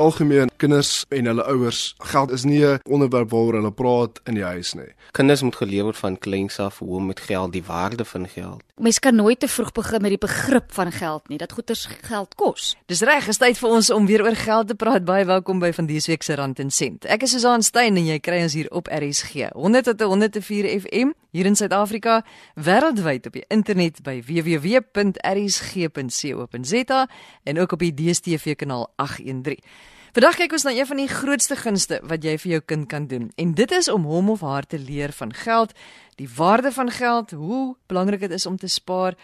die algemeen kinders en hulle ouers geld is nie 'n onderwerp waaroor hulle praat in die huis nie. Kinders moet geleer word van kleins af hoe om met geld, die waarde van geld. Mens kan nooit te vroeg begin met die begrip van geld nie. Dat goeders geld kos. Dis reg, is tyd vir ons om weer oor geld te praat. Baie welkom by van dese week se Rand en Sent. Ek is Susan Stein en jy kry ons hier op RSG 100 tot 104 FM hier in Suid-Afrika, wêreldwyd op die internet by www.rsg.co.za en ook op die DStv kanaal 813. Vandag kyk ons na een van die grootste gunste wat jy vir jou kind kan doen. En dit is om hom of haar te leer van geld, die waarde van geld, hoe belangrik dit is om te spaar,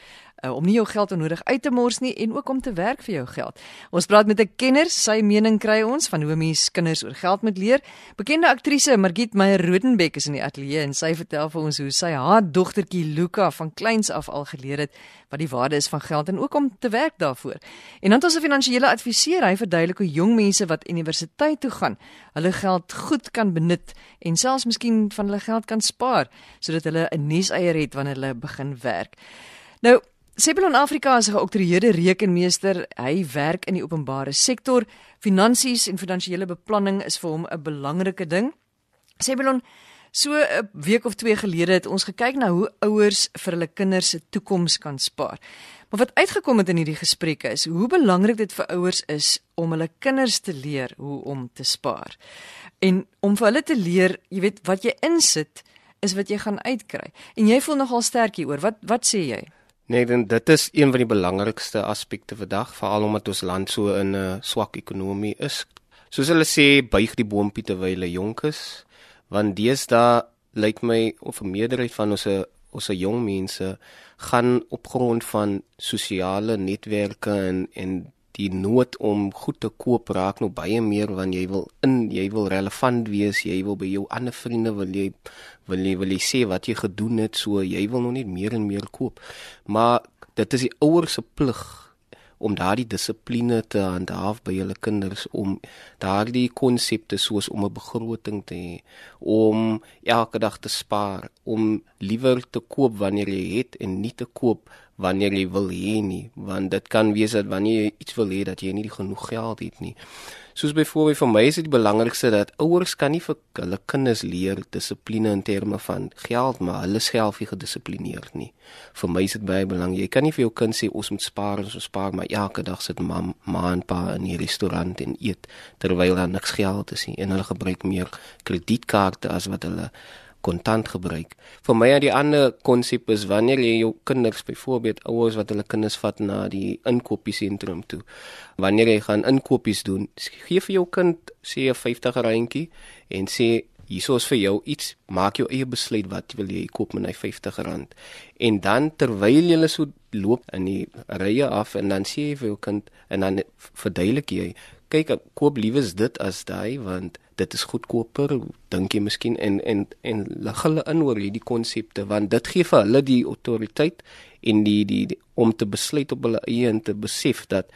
uh, om nie jou geld onnodig uit te mors nie en ook om te werk vir jou geld. Ons praat met 'n kenner, sy mening kry ons van hoe mens kinders oor geld moet leer. Bekende aktrise Margit Meyer Rodenbeck is in die ateljee en sy vertel vir ons hoe sy haar dogtertjie Luka van kleins af al geleer het wat die waarde is van geld en ook om te werk daarvoor. En dan het ons 'n finansiële adviseur, hy verduidelik hoe jong mense wat universiteit toe gaan, hulle geld goed kan benut en selfs miskien van hulle geld kan spaar sodat hulle 'n nuuseier het wanneer hulle begin werk. Nou, Sebelon Afrika is 'n geoktroeëerde rekenmeester. Hy werk in die openbare sektor. Finansies en finansiële beplanning is vir hom 'n belangrike ding. Sebelon, so 'n week of twee gelede het ons gekyk na hoe ouers vir hulle kinders se toekoms kan spaar. Maar wat uitgekom het in hierdie gesprekke is hoe belangrik dit vir ouers is om hulle kinders te leer hoe om te spaar. En om vir hulle te leer, jy weet, wat jy insit is wat jy gaan uitkry. En jy voel nogal sterk hieroor. Wat wat sê jy? Nee, dan dit is een van die belangrikste aspekte vandag, veral omdat ons land so in 'n uh, swak ekonomie is. Soos hulle sê, buig die boontjie terwyl hy jonk is, want deesdae lyk my of 'n meerderheid van ons ons jong mense gaan op grond van sosiale netwerke en en die nood om goed te koop raak nou baie meer want jy wil in jy wil relevant wees jy wil by jou ander vriende wil jy wil jy wil jy sê wat jy gedoen het so jy wil nog net meer en meer koop. Maar dit is die ouers se plig om daardie dissipline te handhaaf by julle kinders om daardie konsepte soos om 'n begroting te hê om elke dag te spaar om liewer te koop wanneer jy het en nie te koop wanneer jy wil hê nie want dit kan wees dat wanneer jy iets wil hê dat jy nie genoeg geld het nie. Soos byvoorbeeld vir my is dit die belangrikste dat ouers kan nie vir hulle kinders leer dissipline in terme van geld maar hulle self nie gedissiplineerd nie. Vir my is dit baie belangrik. Jy kan nie vir jou kind sê ons moet spaar ons moet spaar maar elke dag sit mam ma en pa in die restaurant en eet terwyl daar niks geld is nie en hulle gebruik meer kredietkaarte as wat hulle kontant gebruik. Vir my aan die ander konsep is wanneer jy jou kinders byvoorbeeld ouers wat hulle kinders vat na die inkopiesentrum toe. Wanneer jy gaan inkopies doen, gee vir jou kind sê 'n 50 randjie en sê hierso is vir jou iets, maak jou eie besluit wat wil jy koop met hy 50 rand. En dan terwyl jy so loop in die rye af en dan sê jy vir jou kind en dan verduidelik jy kyk koop liewes dit as daai want dit is goedkoper dink jy miskien en en en lig hulle in oor hierdie konsepte want dit gee vir hulle die autoriteit en die, die die om te besluit op hulle eie en te besef dat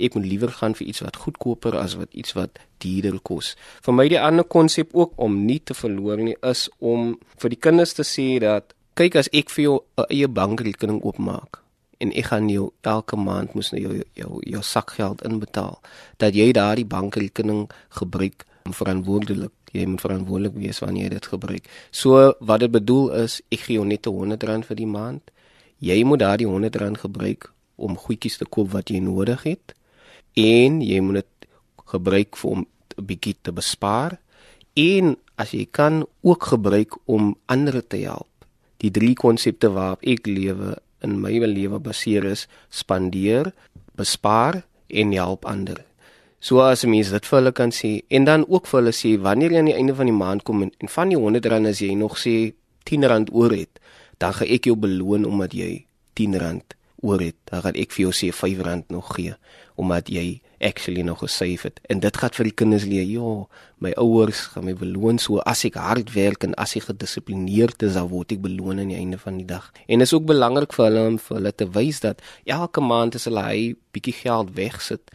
ek moet liewer gaan vir iets wat goedkoper as wat iets wat duurder kos. Vir my die ander konsep ook om nie te verloor nie is om vir die kinders te sê dat kyk as ek vir jou 'n eie bankrekening oopmaak en ek gaan jou elke maand moet nou jou jou jou sakgeld inbetaal dat jy daardie bankrekening gebruik verantwoordelik jy moet verantwoordelik wees wanneer jy dit gebruik. So wat dit bedoel is ek gee jou net 100 rand vir die maand. Jy moet daardie 100 rand gebruik om goedjies te koop wat jy nodig het. En jy moet dit gebruik vir om 'n bietjie te bespaar. En as jy kan ook gebruik om ander te help. Die drie konsepte waarop ek lewe in my lewe baseer is spandeer, bespaar en help ander. So as mens dit vir hulle kan sê en dan ook vir hulle sê wanneer jy aan die einde van die maand kom en, en van die 100 rand as jy nog sê 10 rand oor het, dan gaan ek jou beloon omdat jy 10 rand oor het. Dan gaan ek vir jou sê 5 rand nog gee omdat jy actually nog gesave het. En dit gaan vir die kinders leer, ja, my ouers gaan my beloon so as ek hard werk en as ek gedissiplineerd is, dan word ek beloon aan die einde van die dag. En is ook belangrik vir hulle om vir hulle te wys dat elke maand as hulle hy bietjie geld wegsit,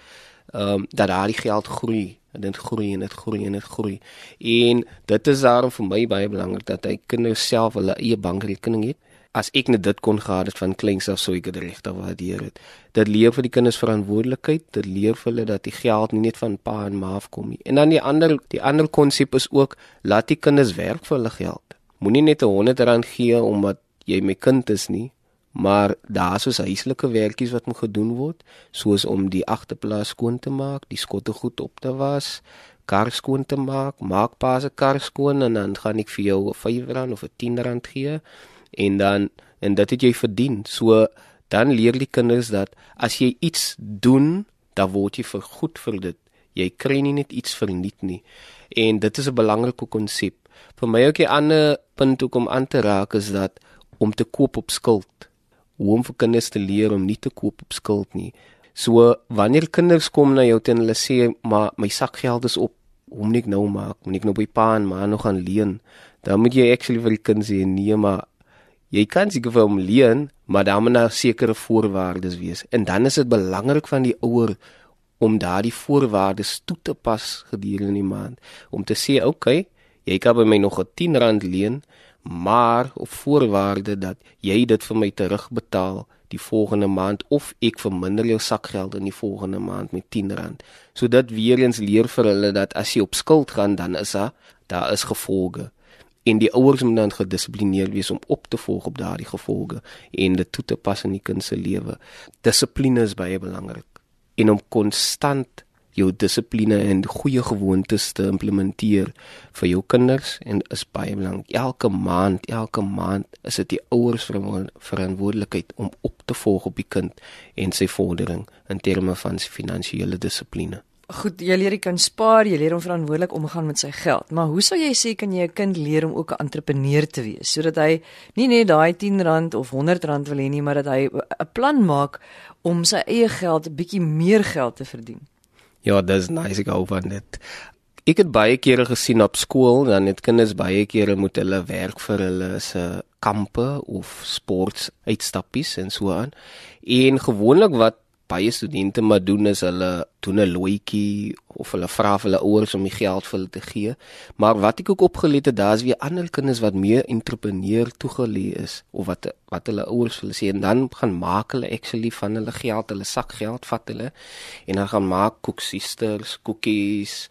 ehm um, dat daai geld groei en dit groei en dit groei en dit groei. En dit is daarom vir my baie belangrik dat hy kinders self hulle eie bankrekening het as ek net dit kon gehad het van kleins af sou ek dit regtig waardeer het. Dit leer vir die kinders verantwoordelikheid, dit leer vir hulle dat die geld nie net van pa en ma afkom nie. En dan die ander die ander konsep is ook laat die kinders werk vir hulle geld. Moenie net 'n 100 rand gee omdat jy my kind is nie, maar daar is huislike werkies wat moet gedoen word, soos om die agterplaas skoon te maak, die skotte goed op te was, kar skoon te maak, maak pa se kar skoon en dan gaan ek vir jou 'n 5 rand of 'n 10 rand gee en dan en dit het jy verdien. So dan leer die kinders dat as jy iets doen, dan word jy vergoed vir dit. Jy kry nie net iets verniet nie. En dit is 'n belangrike konsep. Vir my ook 'n ander punt om aan te raak is dat om te koop op skuld. Hoe om vir kinders te leer om nie te koop op skuld nie. So wanneer kinders kom na jou en hulle sê maar my sakgeld is op, hoe moet ek nou maak? Moet ek nou by pa en ma nog gaan leen? Dan moet jy actually vir die kind sê nee, maar jy kan seker vir hom leen, maar dan moet daar sekere voorwaardes wees. En dan is dit belangrik van die ouer om daardie voorwaardes toe te pas gedurende die maand om te sê, "Oké, okay, jy kan by my nog 'n 10 rand leen, maar op voorwaarde dat jy dit vir my terugbetaal die volgende maand of ek verminder jou sakgeld in die volgende maand met 10 rand." So dit weer eens leer vir hulle dat as jy op skuld gaan, dan is daar daar is gevolge en die ouers moet dan gedissiplineerd wees om op te volg op daardie gevolge en dit toe te pas in die kind se lewe. Dissipline is baie belangrik en om konstant jou dissipline en goeie gewoontes te implementeer vir jou kinders en is baie belangrik. Elke maand, elke maand is dit die ouers verantwoordelikheid om op te volg op die kind en sy vordering in terme van sy finansiële dissipline. Goed, jy leer jy kan spaar, jy leer om verantwoordelik omgaan met sy geld. Maar hoe sou jy sê kan jy 'n kind leer om ook 'n entrepreneur te wees sodat hy nie net daai 10 rand of 100 rand wil hê nie, maar dat hy 'n plan maak om sy eie geld 'n bietjie meer geld te verdien? Ja, dis nice ek hou van dit. Ek het baie kere gesien op skool dan het kinders baie kere moet hulle werk vir hulle se kampe of sports uitstappies en so aan. En gewoonlik wat baie studente maar doen is hulle doen 'n loetjie of hulle vra vir hulle ouers om die geld vir hulle te gee. Maar wat ek ook opgelet het, daar's weer ander kinders wat meer entrepreneur toegelê is of wat wat hulle ouers wil sê en dan gaan maak hulle actually van hulle geld, hulle sakgeld vat hulle en dan gaan maak koeksisters, koekies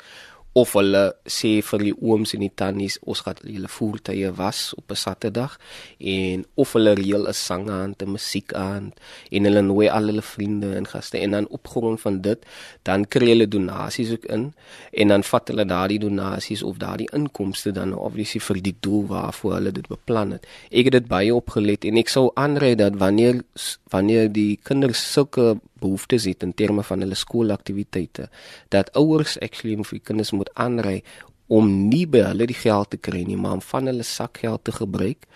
of hulle sê vir die ooms en die tannies ons gaan hulle voertuie was op 'n Saterdag en of hulle reël 'n sang aan, 'n musiek aan en hulle nooi al hulle vriende en gaste en dan op grond van dit dan kry hulle donasies ook in en dan vat hulle daardie donasies of daardie inkomste dan obviously vir die doel waarvoor hulle dit beplan het. Ek het dit baie opgelet en ek sou aanraai dat wanneer wanneer die kinders sulke behoeftes het in terme van hulle skoolaktiwiteite dat ouers actually vir kinders moet aanry om nie by hulle die geld te kry nie maar om van hulle sakgeld te gebruik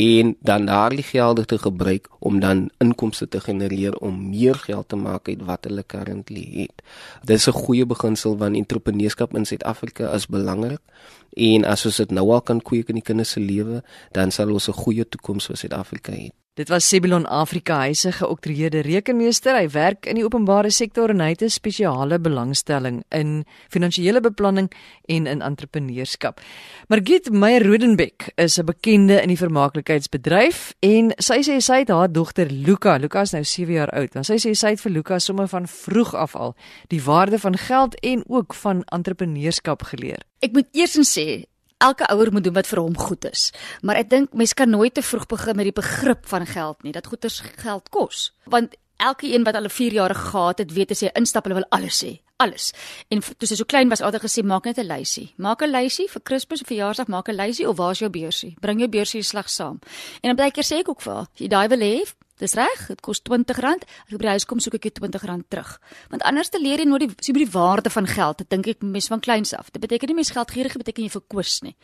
en dan daardie gelde te gebruik om dan inkomste te genereer om meer geld te maak uit wat hulle currently het. Dit is 'n goeie beginsel van entrepreneurskap in Suid-Afrika is belangrik en as ons dit nou al kan kweek in die kinders se lewe, dan sal ons 'n goeie toekoms vir Suid-Afrika hê. Dit was Sebilon Afrika huise geoktreerde rekenmeester. Hy werk in die openbare sektor en hy het 'n spesiale belangstelling in finansiële beplanning en in entrepreneurskap. Margit Meyer Rodenbeck is 'n bekende in die vermaaklikheidsbedryf en sy sê sy het haar dogter Luka, Luka is nou 7 jaar oud, want sy sê sy het vir Luka sommer van vroeg af al die waarde van geld en ook van entrepreneurskap geleer. Ek moet eers sê elke ouer moet doen wat vir hom goed is. Maar ek dink mense kan nooit te vroeg begin met die begrip van geld nie. Dat goeders geld kos. Want elke een wat al 4 jaar gehad het, weet as jy instap, hulle wil alles sê. Alles. En toe sy so klein was, altyd gesê maak net 'n lysie. Maak 'n lysie vir Kersfees of verjaarsdag, maak 'n lysie of waar is jou beursie? Bring jou beursie slag saam. En dan baie keer sê ek ook vir haar, jy daai wil hê, Dis reg, dit kos R20. As ek by die huis kom, soek ek die R20 terug. Want anders te leer jy nooit die sien by die waarde van geld. Dit dink ek mense van kleins af. Dit beteken nie mense geldgierig beteken jy verkwis nie.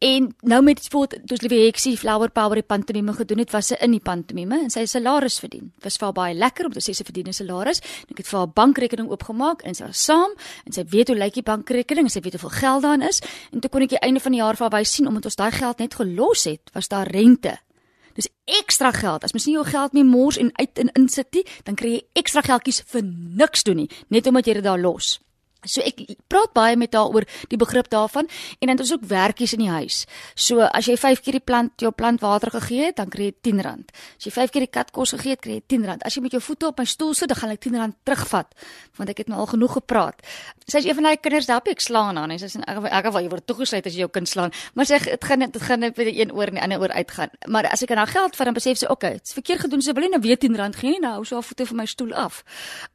En nou met sport, dis liewe Hexie Flower Power die pantomime gedoen het, was sy in die pantomime en sy salaris verdien. Was vir haar baie lekker om te sê sy verdien 'n salaris. Ek het vir haar bankrekening oopgemaak en sy was saam en sy weet hoe lyk die bankrekening en sy weet hoeveel geld daarin is. En toe kon ek die einde van die jaar vir haar wys sien omdat ons daai geld net gelos het, was daar rente Dis ekstra geld. As mens nie jou geld mee mors en uit en insit nie, dan kry jy ekstra geldjies vir niks doen nie, net omdat jy dit daar los. So ek praat baie met haar oor die begrip daarvan en dan het ons ook werkies in die huis. So as jy 5 keer die plant jou plant water gegee het, dan kry jy R10. As jy 5 keer die kat kos gegee het, kry jy R10. As jy met jou voete op my stoel sit, dan gaan ek R10 terugvat want ek het nou al genoeg gepraat. Sy is een van daai kinders daar ek slaan aan en sy sê in elk geval jy word toegesluit as jy jou kind slaan, maar sy dit gaan dit gaan net by die een oor en die ander oor uitgaan. Maar as ek aan haar geld vat dan besef sy, okay, dit's verkeerd gedoen, sy wil nie nou weer R10 gee nie, nou hou sy haar voete van my stoel af.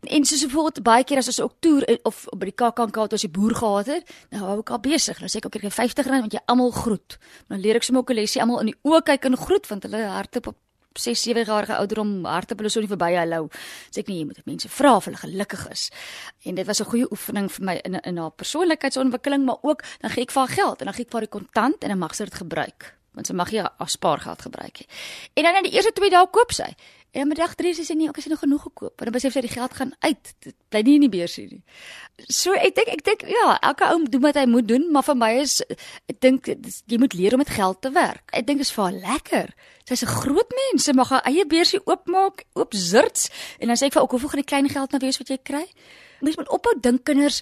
En soos byvoorbeeld baie keer as ons ook toer eh, of by KAKNK het ons die boer gehad het, nou hou ek al besig. Nou sê ek ook ek kry R50 want jy almal groet. Dan leer ek sommer ook 'n lesie almal in die oë kyk en groet want hulle hardloop op 6 7 jarige ouderdom hardloop hulle so nie verby hallo. Sê ek nie jy moet mense vra of hulle gelukkig is. En dit was 'n goeie oefening vir my in in haar persoonlikheidsontwikkeling, maar ook dan gee ek vir haar geld en dan gee ek vir haar die kontant en dan mag sy dit gebruik want sy mag nie haar spaargeld gebruik nie. En dan in die eerste 2 dae koop sy. En dan middag 3 sê sy nee, ek het nog genoeg gekoop. Want dan besef sy die geld gaan uit. Dit bly nie in die beursie nie. So ek dink ek dink ja, elke ou doen wat hy moet doen, maar vir my is ek dink jy moet leer om met geld te werk. Ek dink dit is vir haar lekker. Sy's 'n groot mens, sy mag haar eie beursie oopmaak, oop zirts en dan sê ek vir ook hoeveel gaan die klein geld nou wees wat jy kry? Mens moet ophou dink kinders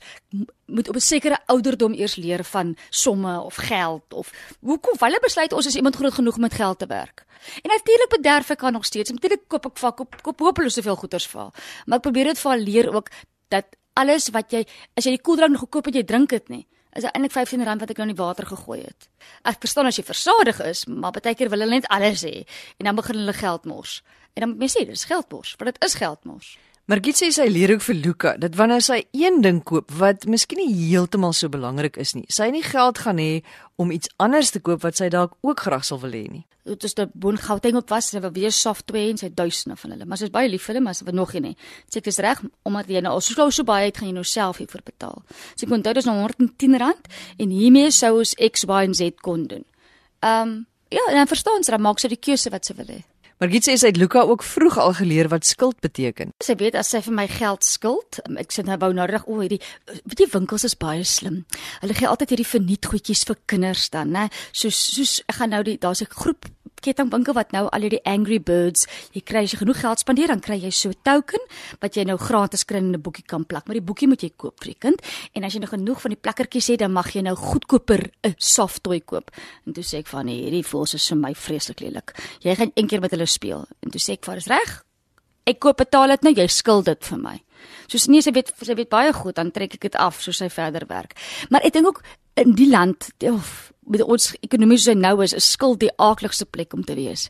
moet op 'n sekere ouderdom eers leer van somme of geld of hoekom hulle besluit ons is iemand groot genoeg om met geld te werk. En natuurlik bederf ek haar nog steeds. Natuurlik koop ek vak op koop hopeloos soveel goeders vir haar. Maar ek probeer dit vir haar leer ook dat alles wat jy as jy die koeldrank nog gekoop het, jy drink dit nie. Is eintlik R15 wat ek nou in die water gegooi het. Ek verstaan as jy versadig is, maar baie keer wil hulle net alles hê en dan begin hulle geld mors. En dan moet mens sê, dis geldmors, want dit is geldmors. Margit sê sy leer ook vir Luka dat wanneer sy een ding koop wat miskien nie heeltemal so belangrik is nie, sy nie geld gaan hê om iets anders te koop wat sy dalk ook graag sal wil hê nie. Dit is 'n boon Gauteng op was, sy wil weer software en sy duisende van hulle, maar sy is baie lief vir hulle, maar sy wil nog nie. Sê ek is reg omdat jy nou al so so baie het gaan jy nou self hiervoor betaal. So ek onthou dis nou R110 en hiermee sou ons X Y en Z kon doen. Ehm um, ja, en dan verstaan sy dan maak sy die keuse wat sy wil hê. Margit sê sy het Luka ook vroeg al geleer wat skuld beteken. Sy weet as sy vir my geld skuld, ek sê nou wou nou reg o, hierdie weet jy winkels is baie slim. Hulle gee altyd hierdie vernietgoedjies vir kinders dan, né? Soos soos ek gaan nou die daar's 'n groep kettingwinkel wat nou al hierdie Angry Birds, jy kry as jy genoeg geld spandeer dan kry jy so 'n token wat jy nou gratis kry in 'n boekie kan plak. Maar die boekie moet jy koop vir die kind en as jy nou genoeg van die plakkertjies het, dan mag jy nou goedkoper 'n soft toy koop. En toe sê ek van nee, hierdie voels is vir my vreeslik lelik. Jy gaan een keer met hulle speel. En toe sê ek vir is reg. Ek koop betaal dit nou, jy skuld dit vir my. Soos nee, sy weet sy weet baie goed, dan trek ek dit af soos sy verder werk. Maar ek dink ook in die land, of met ons ekonomie so nou is, is skuld die aaklikste plek om te wees.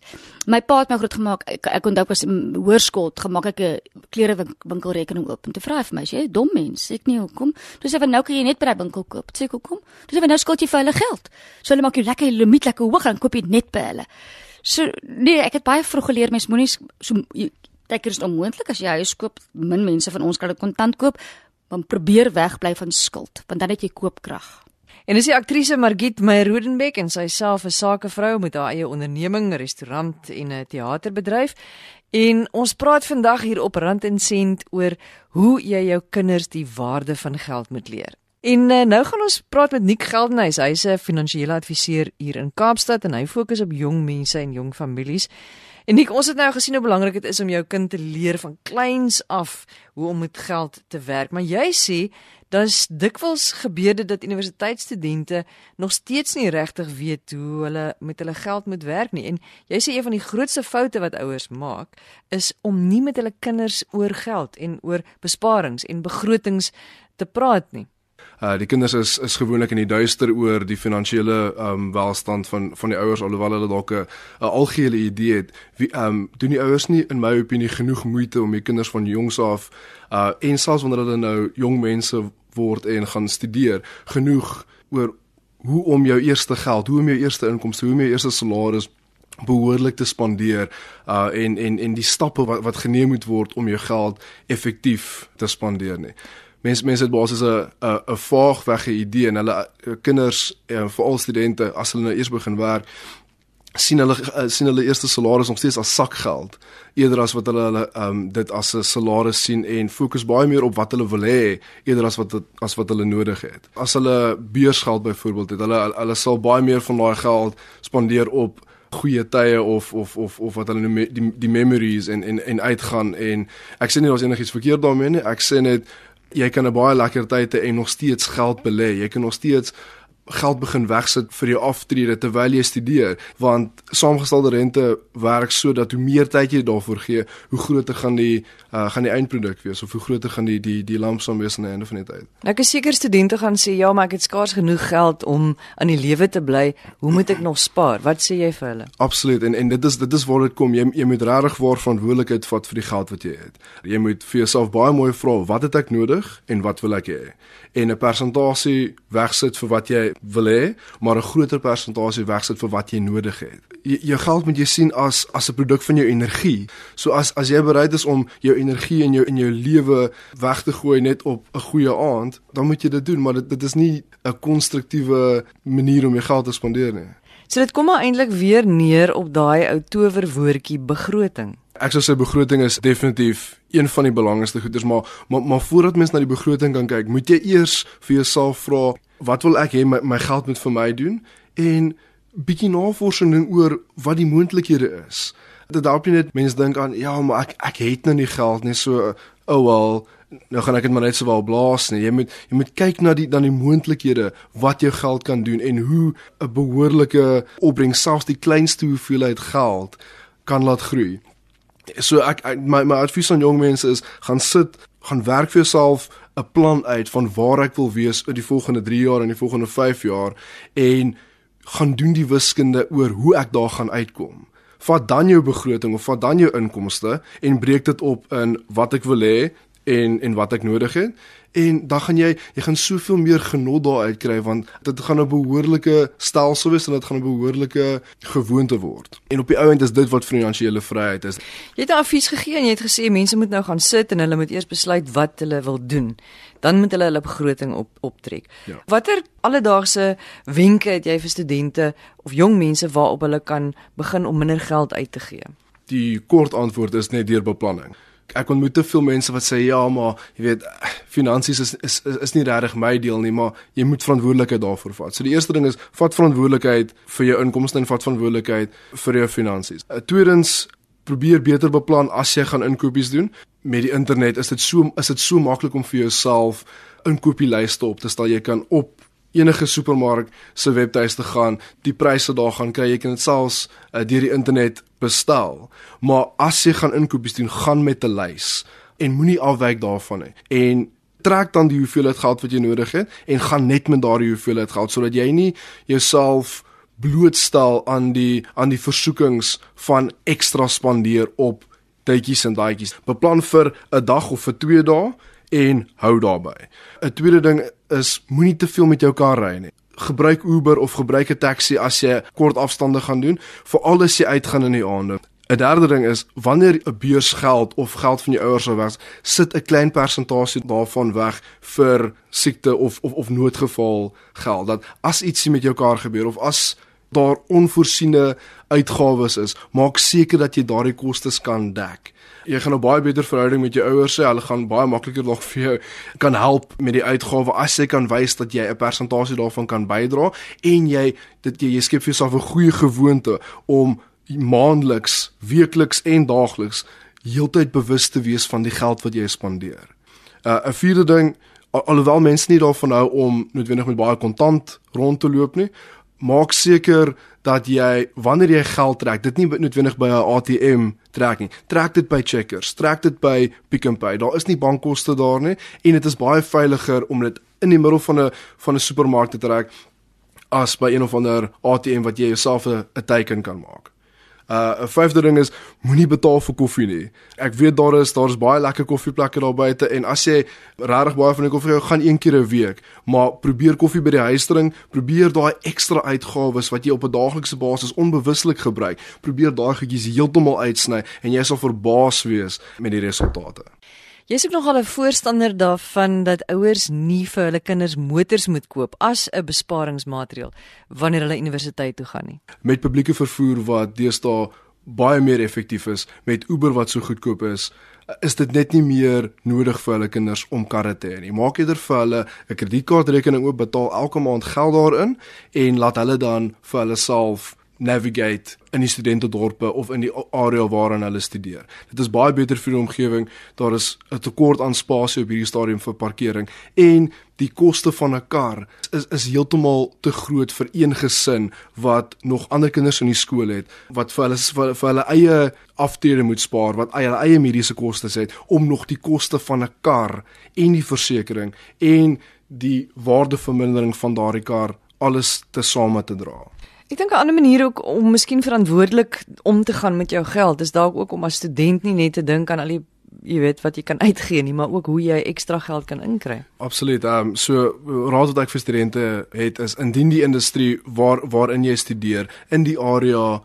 My pa het my groot gemaak. Ek, ek onthou was in hoërskool, gemaak ek 'n klerewinkelrekening oop. En toe vra hy vir my, "Jy dom mens." Ek nie hoekom. Toe sê hy, "Nou kan jy net by die winkel koop." Sê ek, "Hoekom?" Toe sê hy, "Nou skuld jy vir hulle geld." So hulle maak jou lekker limiet lekker hoog en koop jy net by hulle. So nee, ek het baie vroeg geleer mens moenie so Dit is onmoontlik as jy huis koop, min mense van ons kan dit kontant koop, maar probeer wegbly van skuld, want dan het jy koopkrag. En dis die aktrise Margit Meyer Rodenbeck en sy self 'n sakevrou met haar eie onderneming, restaurant en 'n teaterbedryf. En ons praat vandag hier op Rand en Sent oor hoe jy jou kinders die waarde van geld moet leer. En uh, nou gaan ons praat met Nick Geldenhuys. Hy's 'n finansiële adviseur hier in Kaapstad en hy fokus op jong mense en jong families. En Nick, ons het nou gesien hoe belangrik dit is om jou kind te leer van kleins af hoe om met geld te werk. Maar jy sê dan's dikwels gebeur dit dat universiteitsstudente nog steeds nie regtig weet hoe hulle met hulle geld moet werk nie. En jy sê een van die grootste foute wat ouers maak is om nie met hulle kinders oor geld en oor besparings en begrotings te praat nie. Uh die kinders is is gewoonlik in die duister oor die finansiële um welstand van van die ouers alhoewel hulle dalk 'n algehele idee het. Wie um doen die ouers nie in my opinie genoeg moeite om die kinders van jongs af uh en selfs wanneer hulle nou jong mense word en gaan studeer genoeg oor hoe om jou eerste geld, hoe om jou eerste inkomste, hoe om jou eerste salaris behoorlik te spandeer uh en en en die stappe wat wat geneem moet word om jou geld effektief te spandeer nie. Mense mense het basies 'n 'n 'n vaag wegge idee en hulle uh, kinders en veral studente as hulle nou eers begin werk sien hulle uh, sien hulle eerste salaris nog steeds as sakgeld eerder as wat hulle hulle um, dit as 'n salaris sien en fokus baie meer op wat hulle wil hê eerder as wat het, as wat hulle nodig het. As hulle beursgeld byvoorbeeld het, hulle hulle sal baie meer van daai geld spandeer op goeie tye of of of of wat hulle noem die die memories en en en uitgaan en ek sê nie daar's enigiets verkeerd daarmee nie. Ek sê net Jy kan 'n baie lekker tyd hê en nog steeds geld belê. Jy kan nog steeds geld begin wegsit vir jou aftrede terwyl jy studeer want saamgestelde rente werk sodat hoe meer tyd jy daarvoor gee hoe groter gaan die uh, gaan die eindproduk wees of hoe groter gaan die die die lampsom wees aan die einde van die tyd. Nou ek is seker studente gaan sê ja maar ek het skaars genoeg geld om aan die lewe te bly hoe moet ek nog spaar wat sê jy vir hulle? Absoluut en en dit is dit is waar dit kom jy jy moet regtig waar verantwoordelikheid vat vir die geld wat jy het. Jy moet vir jouself baie mooi vra wat het ek nodig en wat wil ek hê en 'n persentasie wegsit vir wat jy wil hê, maar 'n groter persentasie wegsit vir wat jy nodig het. Jy, jou geld moet jy sien as as 'n produk van jou energie. So as as jy bereid is om jou energie in jou in jou lewe weg te gooi net op 'n goeie aand, dan moet jy dit doen, maar dit dit is nie 'n konstruktiewe manier om jou geld te spandeer nie. So dit kom maar eintlik weer neer op daai ou towerwoordjie begroting. Ek sou sê begroting is definitief een van die belangrikste goeders, maar maar maar voordat mens na die begroting kan kyk, moet jy eers vir jouself vra wat wil ek hê my, my geld moet vir my doen en bietjie navorsing oor wat die moontlikhede is. Dit help nie net mense dink aan ja, maar ek ek het nou nie geld nie so oh well nou gaan ek dit maar net sowel blaas nie. Jy moet jy moet kyk na die dan die moontlikhede wat jou geld kan doen en hoe 'n behoorlike opbrengs selfs die kleinste hoeveelheid geld kan laat groei. So ek, ek my my advies aan jong mense is gaan sit, gaan werk vir jouself 'n plan uit van waar ek wil wees in die volgende 3 jaar en die volgende 5 jaar en gaan doen die wiskunde oor hoe ek daar gaan uitkom. Vat dan jou begroting of vat dan jou inkomste en breek dit op in wat ek wil hê en en wat ek nodig het en dan gaan jy jy gaan soveel meer genot daar uit kry want dit gaan 'n behoorlike stelsel wees en dit gaan 'n behoorlike gewoonte word. En op die ou end is dit wat finansiële vryheid is. Jy het 'n advies gegee en jy het gesê mense moet nou gaan sit en hulle moet eers besluit wat hulle wil doen. Dan moet hulle hulle begroting op optrek. Ja. Watter alledaagse wenke het jy vir studente of jong mense waarop hulle kan begin om minder geld uit te gee? Die kort antwoord is net deur beplanning ek ontmoet te veel mense wat sê ja, maar jy weet, finansies is is is, is nie regtig my deel nie, maar jy moet verantwoordelikheid daarvoor vat. So die eerste ding is vat verantwoordelikheid vir jou inkomste en vat verantwoordelikheid vir jou finansies. Uh, tweedens probeer beter beplan as jy gaan inkopies doen. Met die internet is dit so is dit so maklik om vir jouself inkopieslyste op te stel. Jy kan op enige supermark se webtuiste gaan, die pryse daar gaan kry. Jy kan dit selfs uh, deur die internet bestel. Maar as jy gaan inkopies doen, gaan met 'n lys en moenie afwyk daarvan nie. En trek dan die hoeveelheid geld wat jy nodig het en gaan net met daardie hoeveelheid geld sodat jy nie jouself blootstel aan die aan die versoekings van ekstra spandeer op tydjies en daadjies. Beplan vir 'n dag of vir 2 dae en hou daarby. 'n Tweede ding is moenie te veel met jou kar ry nie. Gebruik Uber of gebruik 'n taxi as jy kort afstande gaan doen, veral as jy uitgaan in die aande. 'n Derde ding is wanneer 'n beurs geld of geld van jou ouers sou was, sit 'n klein persentasie daarvan weg vir siekte of of of noodgeval geld. Dat as ietsie met jou kar gebeur of as daar onvoorsiene uitgawes is, maak seker dat jy daardie kostes kan dek jy gaan 'n baie beter verhouding met jou ouers hê. Hulle gaan baie makliker nog vir jou kan help met die uitgawe as jy kan wys dat jy 'n persentasie daarvan kan bydra en jy dit jy, jy skep vir jouself 'n goeie gewoonte om maandeliks, weekliks en daagliks heeltyd bewus te wees van die geld wat jy spandeer. 'n uh, vierde ding alhoewel mense nie daarvan hou om noodwendig met baie kontant rond te loop nie, maak seker dat jy wanneer jy geld trek, dit nie noodwendig by 'n ATM trek nie. Trek dit by Checkers, trek dit by Pick n Pay. Daar is nie bankkoste daar nie en dit is baie veiliger om dit in die middel van 'n van 'n supermark te trek as by een of ander ATM wat jy jouself 'n teken kan maak. Uh 'n vyfde ding is moenie betaal vir koffie nie. Ek weet daar is daar's baie lekker koffieplekke daar buite en as jy regtig baie van die koffie gaan een keer 'n week, maar probeer koffie by die huis drink, probeer daai ekstra uitgawes wat jy op 'n daaglikse basis onbewuslik gebruik, probeer daai goedjies heeltemal uitsny en jy sal verbaas wees met die resultate. Jy's ook nogal 'n voorstander daarvan dat ouers nie vir hulle kinders motors moet koop as 'n besparingsmaatreël wanneer hulle universiteit toe gaan nie. Met publieke vervoer wat deesdae baie meer effektief is, met Uber wat so goedkoop is, is dit net nie meer nodig vir hulle kinders om karre te hê nie. Maak eerder vir hulle 'n kredietkaartrekening oop, betaal elke maand geld daarin en laat hulle dan vir hulle self navigate in die studentedorpe of in die area waarin hulle studeer. Dit is baie beter vir die omgewing. Daar is 'n tekort aan spasie op hierdie stadium vir parkering en die koste van 'n kar is is heeltemal te groot vir een gesin wat nog ander kinders in die skool het wat vir hulle vir, vir hulle eie aftrede moet spaar wat hulle eie mediese kostes het om nog die koste van 'n kar en die versekerings en die waardevermindering van daardie kar alles te same te dra. Ek dink 'n ander manier ook om miskien verantwoordelik om te gaan met jou geld is dalk ook om as student nie net te dink aan al die jy weet wat jy kan uitgee nie, maar ook hoe jy ekstra geld kan inkry. Absoluut. Ehm um, so raad wat ek vir studente het is indien die industrie waar waarin jy studeer in die area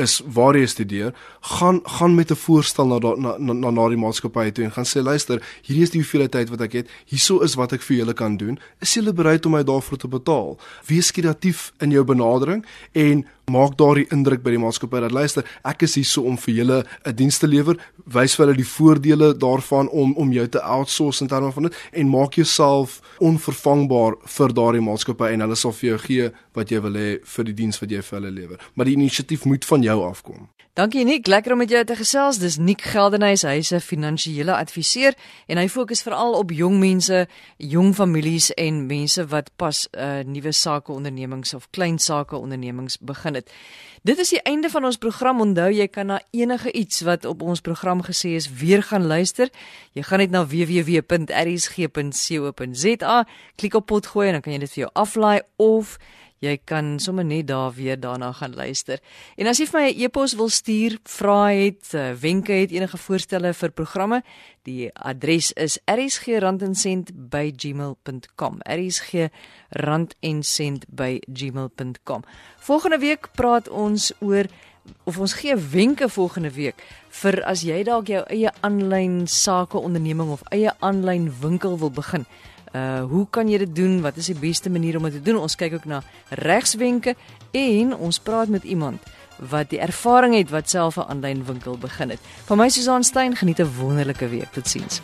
is waar jy studeer, gaan gaan met 'n voorstel na na na na, na die maatskappy toe en gaan sê luister, hierdie is die hoeveelheid tyd wat ek het. Hierso is wat ek vir julle kan doen. Is julle bereid om my daarvoor te betaal? Wees kreatief in jou benadering en maak daardie indruk by die maatskappy dat luister, ek is hier so om vir julle 'n diens te lewer, wys vir hulle die voordele daarvan om om jou te outsource in terme van dit en maak jouself onvervangbaar vir daardie maatskappy en hulle sal vir jou gee wat jy wil hê vir die diens wat jy vir hulle lewer. Maar die inisiatief moet van jou afkom. Dankie Nik, lekker om met jou te gesels. Dis Nik Geldenhuys, hy's 'n finansiële adviseur en hy fokus veral op jong mense, jong families en mense wat pas 'n uh, nuwe sake ondernemings of klein sake ondernemings begin het. Dit is die einde van ons program. Onthou jy kan na enige iets wat op ons program gesê is weer gaan luister. Jy gaan net na www.rsg.co.za, klik op potgooi en dan kan jy dit vir jou aflaai of jy kan sommer net daar weer daarna gaan luister. En as jy vir my 'n e e-pos wil stuur, vra het, uh, wenke het, enige voorstelle vir programme, die adres is rsgrandencent@gmail.com. rsgrandencent@gmail.com. Volgende week praat ons oor of ons gee wenke volgende week vir as jy dalk jou eie aanlyn sake onderneming of eie aanlyn winkel wil begin. Uh hoe kan jy dit doen? Wat is die beste manier om dit te doen? Ons kyk ook na regswenke en ons praat met iemand wat die ervaring het wat self 'n aanlyn winkel begin het. Van my Susan Stein, geniet 'n wonderlike week. Totsiens.